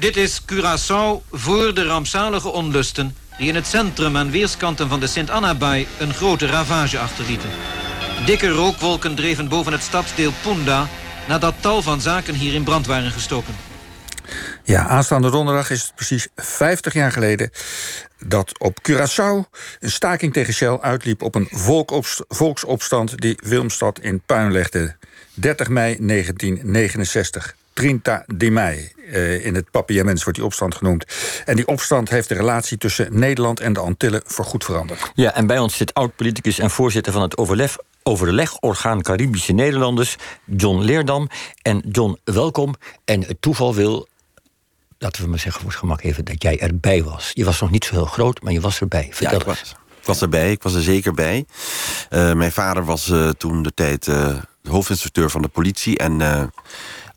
Dit is Curaçao voor de rampzalige onlusten... die in het centrum aan weerskanten van de Sint-Anna-baai... een grote ravage achterlieten. Dikke rookwolken dreven boven het stadsdeel Punda... nadat tal van zaken hier in brand waren gestoken. Ja, aanstaande donderdag is het precies 50 jaar geleden dat op Curaçao een staking tegen Shell uitliep op een volksopstand die Wilmstad in puin legde. 30 mei 1969. 30 de mei. Uh, in het papiaments wordt die opstand genoemd. En die opstand heeft de relatie tussen Nederland en de Antillen voorgoed veranderd. Ja, en bij ons zit oud-politicus en voorzitter van het overleg, overlegorgaan Caribische Nederlanders, John Leerdam. En John, welkom. En het toeval wil laten we maar zeggen voor het gemak even, dat jij erbij was. Je was nog niet zo heel groot, maar je was erbij. Vertel ja, ik was, ik was erbij, ik was er zeker bij. Uh, mijn vader was uh, toen de tijd uh, hoofdinstructeur van de politie... en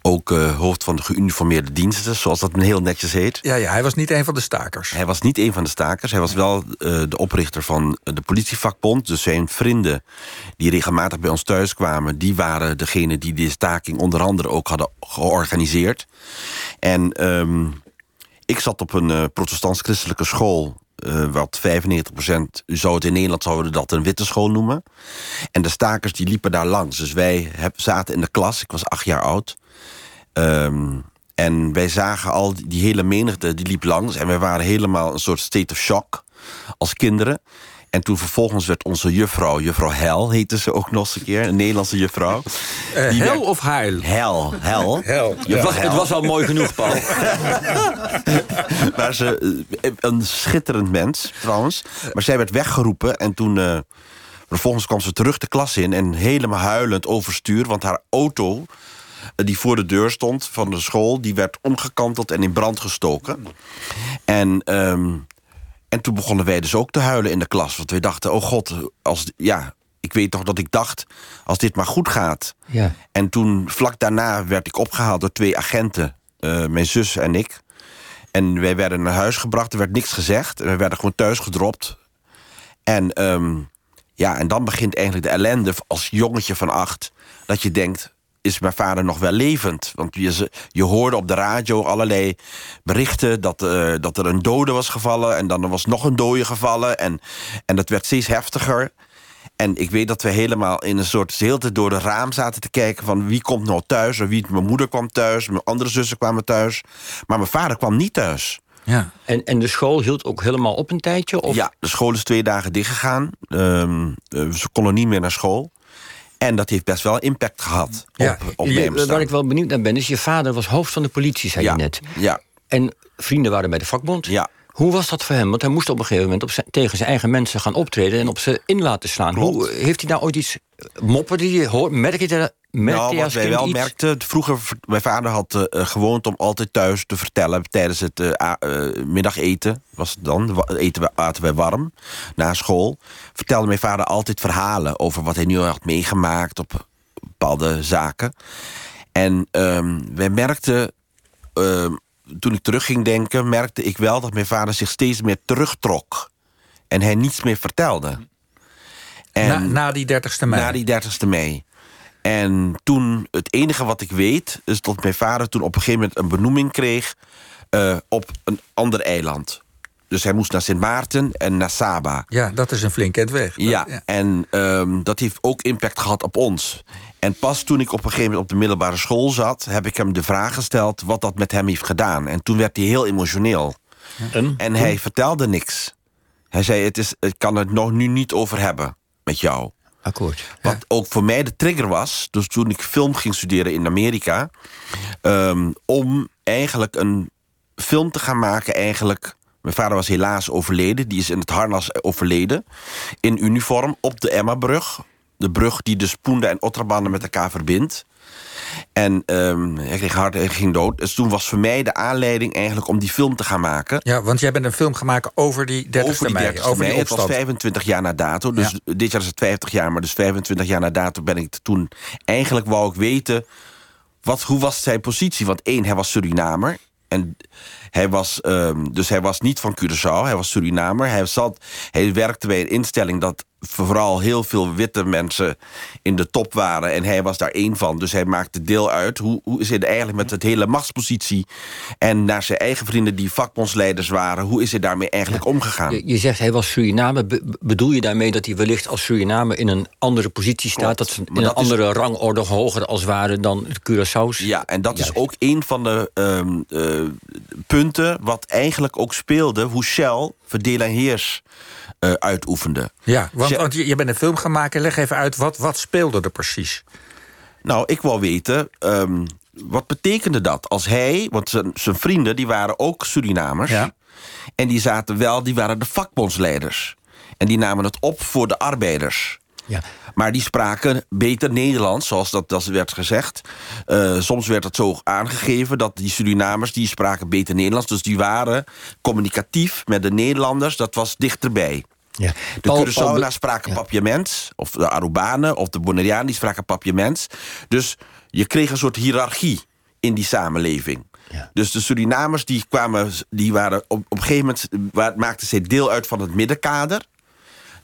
ook uh, hoofd van de geuniformeerde diensten, zoals dat heel netjes heet. Ja, ja, hij was niet een van de stakers. Hij was niet een van de stakers. Hij was wel uh, de oprichter van de politievakbond. Dus zijn vrienden die regelmatig bij ons thuis kwamen... die waren degene die de staking onder andere ook hadden georganiseerd. En um, ik zat op een uh, protestants-christelijke school... Wat 95% zou het in Nederland zouden dat een witte school noemen. En de stakers die liepen daar langs. Dus wij heb, zaten in de klas, ik was acht jaar oud... Um, en wij zagen al die hele menigte, die liep langs. En wij waren helemaal een soort state of shock als kinderen. En toen vervolgens werd onze juffrouw, juffrouw Hel heette ze ook nog eens een keer, een Nederlandse juffrouw. Uh, hel of Heil? Hel, Hel. hel. Ja, het, was, het was al mooi genoeg, Paul. maar ze, eh, een schitterend mens, trouwens. Maar zij werd weggeroepen en toen... Uh, vervolgens kwam ze terug de klas in en helemaal huilend overstuur... want haar auto eh, die voor de deur stond van de school... die werd omgekanteld en in brand gestoken. En, ehm, en toen begonnen wij dus ook te huilen in de klas. Want we dachten, oh god, als, ja, ik weet toch dat ik dacht... als dit maar goed gaat. Ja. En toen, vlak daarna, werd ik opgehaald door twee agenten. Uh, mijn zus en ik. En wij werden naar huis gebracht, er werd niks gezegd. En we werden gewoon thuis gedropt. En, um, ja, en dan begint eigenlijk de ellende als jongetje van acht... dat je denkt, is mijn vader nog wel levend. Want je, je hoorde op de radio allerlei berichten... Dat, uh, dat er een dode was gevallen en dan er was nog een dode gevallen. En, en dat werd steeds heftiger. En ik weet dat we helemaal in een soort zilte door de raam zaten te kijken... van wie komt nou thuis, of wie, mijn moeder kwam thuis... mijn andere zussen kwamen thuis, maar mijn vader kwam niet thuis. Ja. En, en de school hield ook helemaal op een tijdje? Of? Ja, de school is twee dagen dichtgegaan. Um, ze konden niet meer naar school. En dat heeft best wel impact gehad ja. op, op je, Waar ik wel benieuwd naar ben, is je vader was hoofd van de politie, zei je net. Ja. En vrienden waren bij de vakbond. Ja. Hoe was dat voor hem? Want hij moest op een gegeven moment op zijn, tegen zijn eigen mensen gaan optreden en op ze in laten slaan. Hoe, heeft hij nou ooit iets moppen die je hoort? Merk je nou, wat wij wel merkten, vroeger, mijn vader had uh, gewoond om altijd thuis te vertellen tijdens het uh, uh, middageten, was het dan, eten we, aten wij warm, na school. Vertelde mijn vader altijd verhalen over wat hij nu had meegemaakt op bepaalde zaken. En um, wij merkten, um, toen ik terug ging denken, merkte ik wel dat mijn vader zich steeds meer terugtrok. En hij niets meer vertelde. En na, na die 30ste mei? Na die 30ste mei. En toen, het enige wat ik weet... is dat mijn vader toen op een gegeven moment een benoeming kreeg... Uh, op een ander eiland. Dus hij moest naar Sint Maarten en naar Saba. Ja, dat is een flink weg. Ja, ja. en um, dat heeft ook impact gehad op ons. En pas toen ik op een gegeven moment op de middelbare school zat... heb ik hem de vraag gesteld wat dat met hem heeft gedaan. En toen werd hij heel emotioneel. Ja. En? en hij vertelde niks. Hij zei, het is, ik kan het nog nu niet over hebben met jou. Akkoord. Wat ook voor mij de trigger was, dus toen ik film ging studeren in Amerika, um, om eigenlijk een film te gaan maken, eigenlijk. Mijn vader was helaas overleden, die is in het harnas overleden. In uniform op de Emma-brug. De brug die de Spoende en Otterbanden met elkaar verbindt. En um, hij kreeg en ging dood. Dus toen was voor mij de aanleiding eigenlijk om die film te gaan maken. Ja, want jij bent een film gemaakt over die 30 over die 30 mei. Over die Het was 25 jaar na dato. Dus dit jaar is het 50 jaar, maar dus 25 jaar na dato ben ik toen... Eigenlijk wou ik weten, wat, hoe was zijn positie? Want één, hij was Surinamer. En hij was, um, dus hij was niet van Curaçao, hij was Surinamer. Hij, zat, hij werkte bij een instelling dat vooral heel veel witte mensen in de top waren. En hij was daar één van. Dus hij maakte deel uit. Hoe, hoe is het eigenlijk met het hele machtspositie... en naar zijn eigen vrienden die vakbondsleiders waren... hoe is hij daarmee eigenlijk omgegaan? Je, je zegt hij was Suriname. Be- bedoel je daarmee dat hij wellicht als Suriname... in een andere positie staat? Klopt. Dat ze in een is- andere rangorde hoger als waren dan Curaçao's? Ja, en dat Juist. is ook een van de ehm, eh, punten... wat eigenlijk ook speelde... hoe Shell verdeel en heers eh, uitoefende. Ja, want, Ze- want je, bent een film gaan maken. Leg even uit, wat, wat speelde er precies? Nou, ik wil weten, ehm, wat betekende dat als hij... want zijn, zijn vrienden, die waren ook Surinamers... Ja. en die zaten wel, die waren de vakbondsleiders. En die namen het op voor de arbeiders. Ja. Maar die spraken beter Nederlands, zoals dat, dat werd gezegd. Eh, soms werd het zo aangegeven dat die Surinamers... die spraken beter Nederlands, dus die waren communicatief met de Nederlanders. Dat was dichterbij. Ja. De Paul- spraken ja. Papiaments, of de Arubanen of de Bonaireanen... die spraken Papiaments. Dus je kreeg een soort hiërarchie in die samenleving. Ja. Dus de Surinamers die kwamen, die waren op, op een gegeven moment maakten zij deel uit van het middenkader.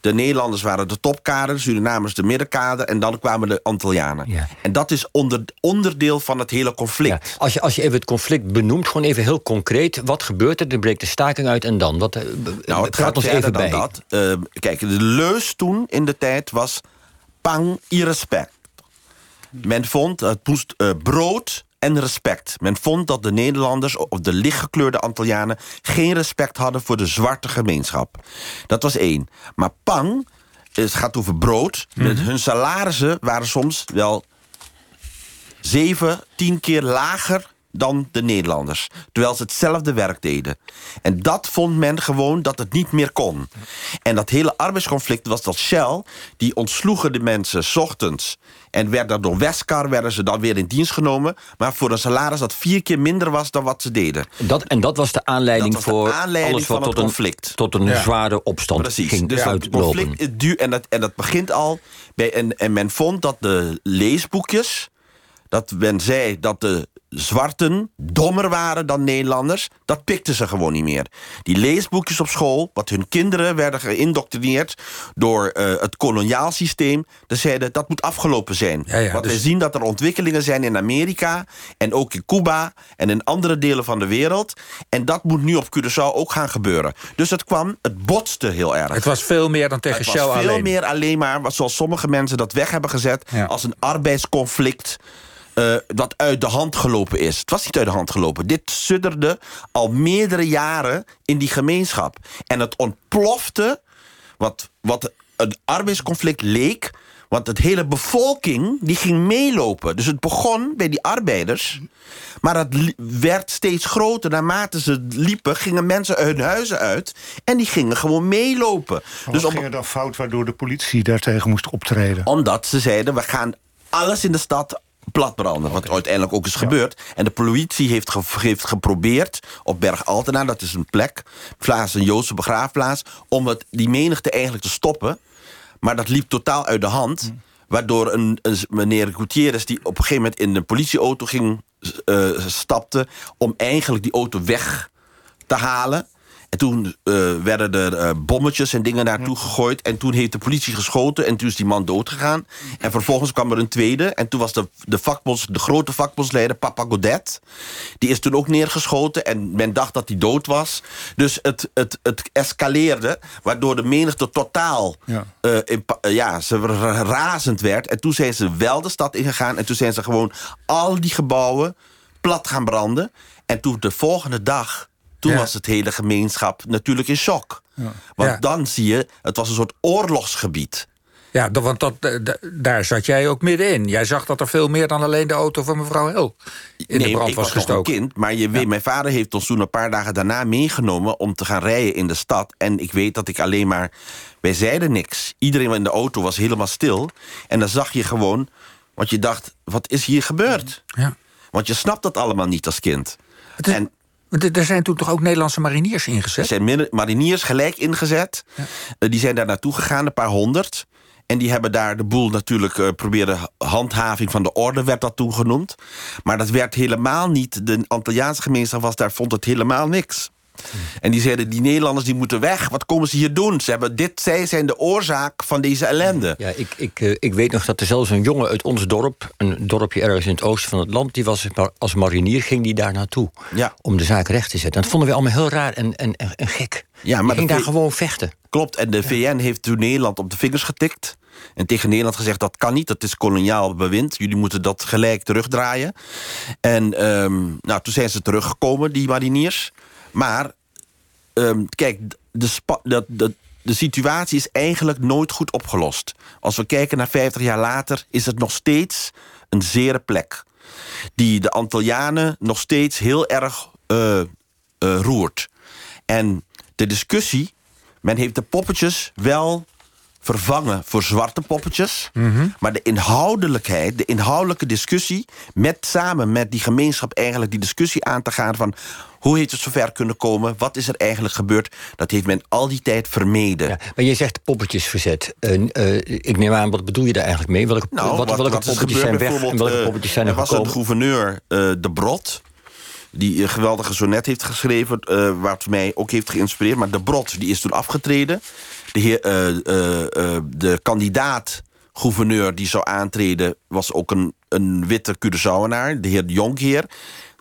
De Nederlanders waren de topkader, de Surinamers de middenkader... en dan kwamen de Antillianen. Ja. En dat is onder, onderdeel van het hele conflict. Ja, als, je, als je even het conflict benoemt, gewoon even heel concreet. Wat gebeurt er? Er breekt de staking uit en dan? Wat, eh, Nou, het gaat ons even dan bij. dat. Eh, kijk, de leus toen in de tijd was pang i respect. Men vond het moest eh, brood en respect. Men vond dat de Nederlanders of de lichtgekleurde Antillianen... geen respect hadden voor de zwarte gemeenschap. Dat was één. Maar pang, het gaat over brood. Met hun salarissen waren soms wel zeven, tien keer lager dan de Nederlanders. Terwijl ze hetzelfde werk deden. En dat vond men gewoon dat het niet meer kon. En dat hele arbeidsconflict was dat Shell... die ontsloegen de mensen 's ochtends... en werd door Westkar werden ze dan weer in dienst genomen... maar voor een salaris dat vier keer minder was dan wat ze deden. Dat, en dat was de aanleiding de voor aanleiding alles wat van het tot een, conflict. tot een Ja. zware opstand Precies. ging dus uitlopen. conflict duur en dat, en dat begint al bij en, en men vond dat de leesboekjes dat men zei dat de zwarten dommer waren dan Nederlanders, dat pikten ze gewoon niet meer. Die leesboekjes op school, wat hun kinderen werden geïndoctrineerd door eh, het koloniaal systeem, dat zeiden dat moet afgelopen zijn. Ja, ja, Want dus- we zien dat er ontwikkelingen zijn in Amerika en ook in Cuba en in andere delen van de wereld. En dat moet nu op Curaçao ook gaan gebeuren. Dus het kwam, het botste heel erg. Het was veel meer dan tegen Het Shell was veel alleen. meer alleen maar, zoals sommige mensen dat weg hebben gezet... Ja. als een arbeidsconflict eh, dat uit de hand gelopen is. Het was niet uit de hand gelopen. Dit sudderde al meerdere jaren in die gemeenschap. En het ontplofte wat, wat een arbeidsconflict leek... Want het hele bevolking die ging meelopen. Dus het begon bij die arbeiders. Maar het werd steeds groter. Naarmate ze liepen, gingen mensen hun huizen uit. En die gingen gewoon meelopen. Dus Dus wat op, ging er dan fout waardoor de politie daartegen moest optreden? omdat ze zeiden, we gaan alles in de stad platbranden. Wat uiteindelijk ook is gebeurd. En de politie heeft, ge- heeft geprobeerd op Berg Altena... dat is een plek, plaats een Joodse begraafplaats... om het, die menigte eigenlijk te stoppen. Maar dat liep totaal uit de hand. Waardoor een, een meneer Gutierrez... die op een gegeven moment in de politieauto ging, eh, stapte... om eigenlijk die auto weg te halen. En toen eh, werden er eh, bommetjes en dingen naartoe gegooid. En toen heeft de politie geschoten en toen is die man doodgegaan. En vervolgens kwam er een tweede. En toen was de, de, vakbonds, de grote vakbondsleider, Papa Godet... die is toen ook neergeschoten en men dacht dat hij dood was. Dus het, het, het escaleerde, waardoor de menigte totaal... Ja. eh, in pa- ja, ze ra- razend werd. En toen zijn ze wel de stad ingegaan... en toen zijn ze gewoon al die gebouwen plat gaan branden. En toen de volgende dag... Toen Ja. was het hele gemeenschap natuurlijk in shock. Want Ja. dan zie je, het was een soort oorlogsgebied. Ja, want dat, eh, da- daar zat jij ook middenin. Jij zag dat er veel meer dan alleen de auto van mevrouw Hel in de brand ik was was nog gestoken. een kind, maar je weet, mijn vader heeft ons toen een paar dagen daarna meegenomen om te gaan rijden in de stad. En ik weet dat ik alleen maar, wij zeiden niks. Iedereen in de auto was helemaal stil. En dan zag je gewoon, want je dacht, wat is hier gebeurd? Ja. Want je snapt dat allemaal niet als kind. Het is- En Want er- Er zijn toen toch ook Nederlandse mariniers er ingezet? zijn min- mariniers gelijk ingezet. Eh, die zijn daar naartoe gegaan, een paar honderd. En die hebben daar de boel natuurlijk eh, proberen... handhaving van de orde werd dat toen genoemd. Maar dat werd helemaal niet... de Antilliaanse gemeenschap was daar, vond het helemaal niks. En die zeiden, die Nederlanders die moeten weg. Wat komen ze hier doen? Ze hebben dit, zij zijn de oorzaak van deze ellende. Ja, ik, ik, eh, ik weet nog dat er zelfs een jongen uit ons dorp... een dorpje ergens in het oosten van het land... die was als marinier, ging die daar naartoe. Ja. Om de zaak recht te zetten. Dat vonden we allemaal heel raar en, en, en, en gek. Ja, maar maar ging daar gewoon vechten. Klopt, en de VN heeft toen Nederland op de vingers getikt. En tegen Nederland gezegd, dat kan niet, dat is koloniaal bewind. Jullie moeten dat gelijk terugdraaien. En ehm, nou, toen zijn ze teruggekomen, die mariniers. Maar, ehm, kijk, de, de situatie is eigenlijk nooit goed opgelost. Als we kijken naar 50 jaar later, is het nog steeds een zere plek. Die de Antillianen nog steeds heel erg eh, eh, roert. En de discussie, men heeft de poppetjes wel vervangen voor zwarte poppetjes. Maar de inhoudelijkheid, de inhoudelijke discussie... met samen met die gemeenschap eigenlijk die discussie aan te gaan... van hoe heeft het zover kunnen komen, wat is er eigenlijk gebeurd... dat heeft men al die tijd vermeden. Ja, maar je zegt poppetjesverzet. Eh, eh, ik neem aan, wat bedoel je daar eigenlijk mee? Welke, Nou, wat, wat, welke wat poppetjes zijn weg en welke eh, poppetjes zijn er, er was een gouverneur, eh, De Brot... die een geweldige sonnet heeft geschreven... eh wat mij ook heeft geïnspireerd. Maar De Brot die is toen afgetreden. De, heer, eh, eh, eh, de kandidaat gouverneur die zou aantreden... was ook een, een witte Curaçaoenaar, de heer Jonkheer...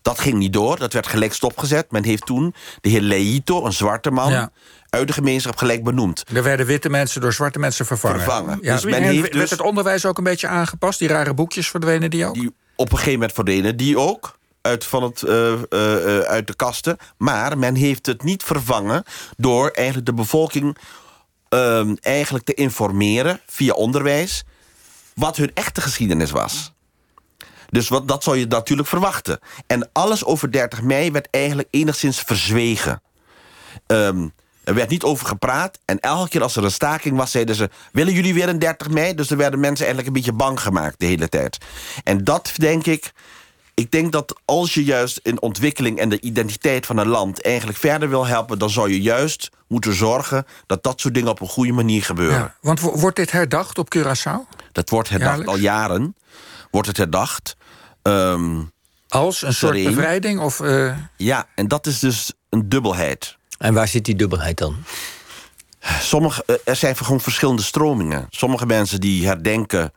Dat ging niet door, dat werd gelijk stopgezet. Men heeft toen de heer Leito, een zwarte man... Ja. uit de gemeenschap gelijk benoemd. Er werden witte mensen door zwarte mensen vervangen. Vervangen. Ja, Dus men en heeft werd dus- het onderwijs ook een beetje aangepast? Die rare boekjes verdwenen die ook? die op een gegeven moment verdwenen die ook uit, van het, uit de kasten. Maar men heeft het niet vervangen door eigenlijk de bevolking ehm, eigenlijk te informeren via onderwijs wat hun echte geschiedenis was. Dus wat, dat zou je natuurlijk verwachten. En alles over 30 mei werd eigenlijk enigszins verzwegen. Ehm, er werd niet over gepraat. En elke keer als er een staking was, zeiden ze... willen jullie weer een 30 mei? Dus er werden mensen eigenlijk een beetje bang gemaakt de hele tijd. En dat denk ik... Ik denk dat als je juist in ontwikkeling en de identiteit van een land... eigenlijk verder wil helpen... dan zou je juist moeten zorgen dat dat soort dingen op een goede manier gebeuren. Ja, want wo- wordt dit herdacht op Curaçao? Dat wordt herdacht Jaarlijks? al jaren. Wordt het herdacht. Ehm, Als een soort Sereen. bevrijding? Of, eh, ja, en dat is dus een dubbelheid. En waar zit die dubbelheid dan? Sommige, eh, er zijn gewoon verschillende stromingen. Sommige mensen die herdenken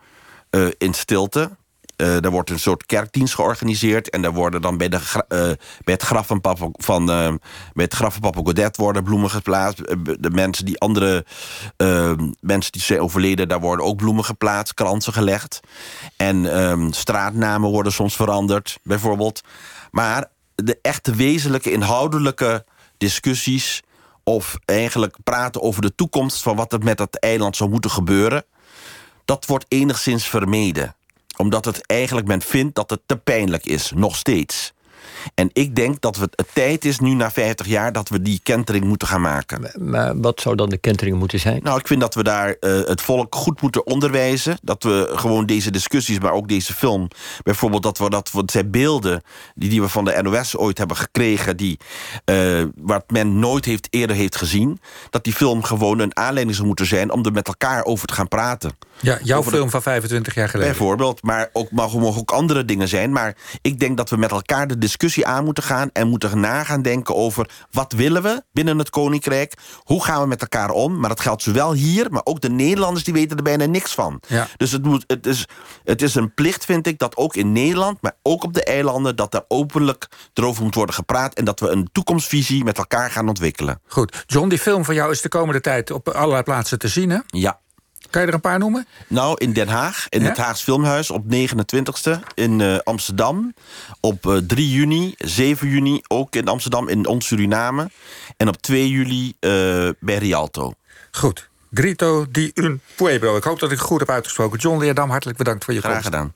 eh, in stilte. Eh er wordt een soort kerkdienst georganiseerd. En daar worden dan bij, de, eh, bij het graf van Papa, van, eh, bij het graf van Papa Godet worden bloemen geplaatst. De mensen die andere mensen die zijn overleden, daar worden ook bloemen geplaatst, kransen gelegd. En ehm, straatnamen worden soms veranderd, bijvoorbeeld. Maar de echte wezenlijke, inhoudelijke discussies of eigenlijk praten over de toekomst van wat er met dat eiland zou moeten gebeuren, dat wordt enigszins vermeden. Omdat het eigenlijk men vindt dat het te pijnlijk is, nog steeds. En ik denk dat het, het tijd is nu na 50 jaar dat we die kentering moeten gaan maken. Maar wat zou dan de kentering moeten zijn? Nou, ik vind dat we daar eh, het volk goed moeten onderwijzen. Dat we gewoon deze discussies, maar ook deze film... bijvoorbeeld dat we dat wat zijn beelden die, die we van de NOS ooit hebben gekregen... Die, eh, wat men nooit heeft, eerder heeft gezien... dat die film gewoon een aanleiding zou moeten zijn... om er met elkaar over te gaan praten. ja, jouw Over de- film van 25 jaar geleden. Bijvoorbeeld, maar ook mogen mogen ook andere dingen zijn. Maar ik denk dat we met elkaar de discussie aan moeten gaan... en moeten na gaan denken over wat willen we binnen het Koninkrijk... hoe gaan we met elkaar om. Maar dat geldt zowel hier, maar ook de Nederlanders... die weten er bijna niks van. Ja. Dus het, moet, het, is, het is een plicht, vind ik, dat ook in Nederland... maar ook op de eilanden, dat daar openlijk erover moet worden gepraat... en dat we een toekomstvisie met elkaar gaan ontwikkelen. Goed. John, die film van jou is de komende tijd op allerlei plaatsen te zien, hè? Ja. Kan je er een paar noemen? Nou, in Den Haag, in Ja? het Haags Filmhuis op 29e. In eh, Amsterdam op eh, 3 juni, 7 juni ook in Amsterdam in ons Suriname. En op 2 juli eh, bij Rialto. Goed. Grito di un pueblo. Ik hoop dat ik het goed heb uitgesproken. John Leerdam, hartelijk bedankt voor je Graag komst. gedaan.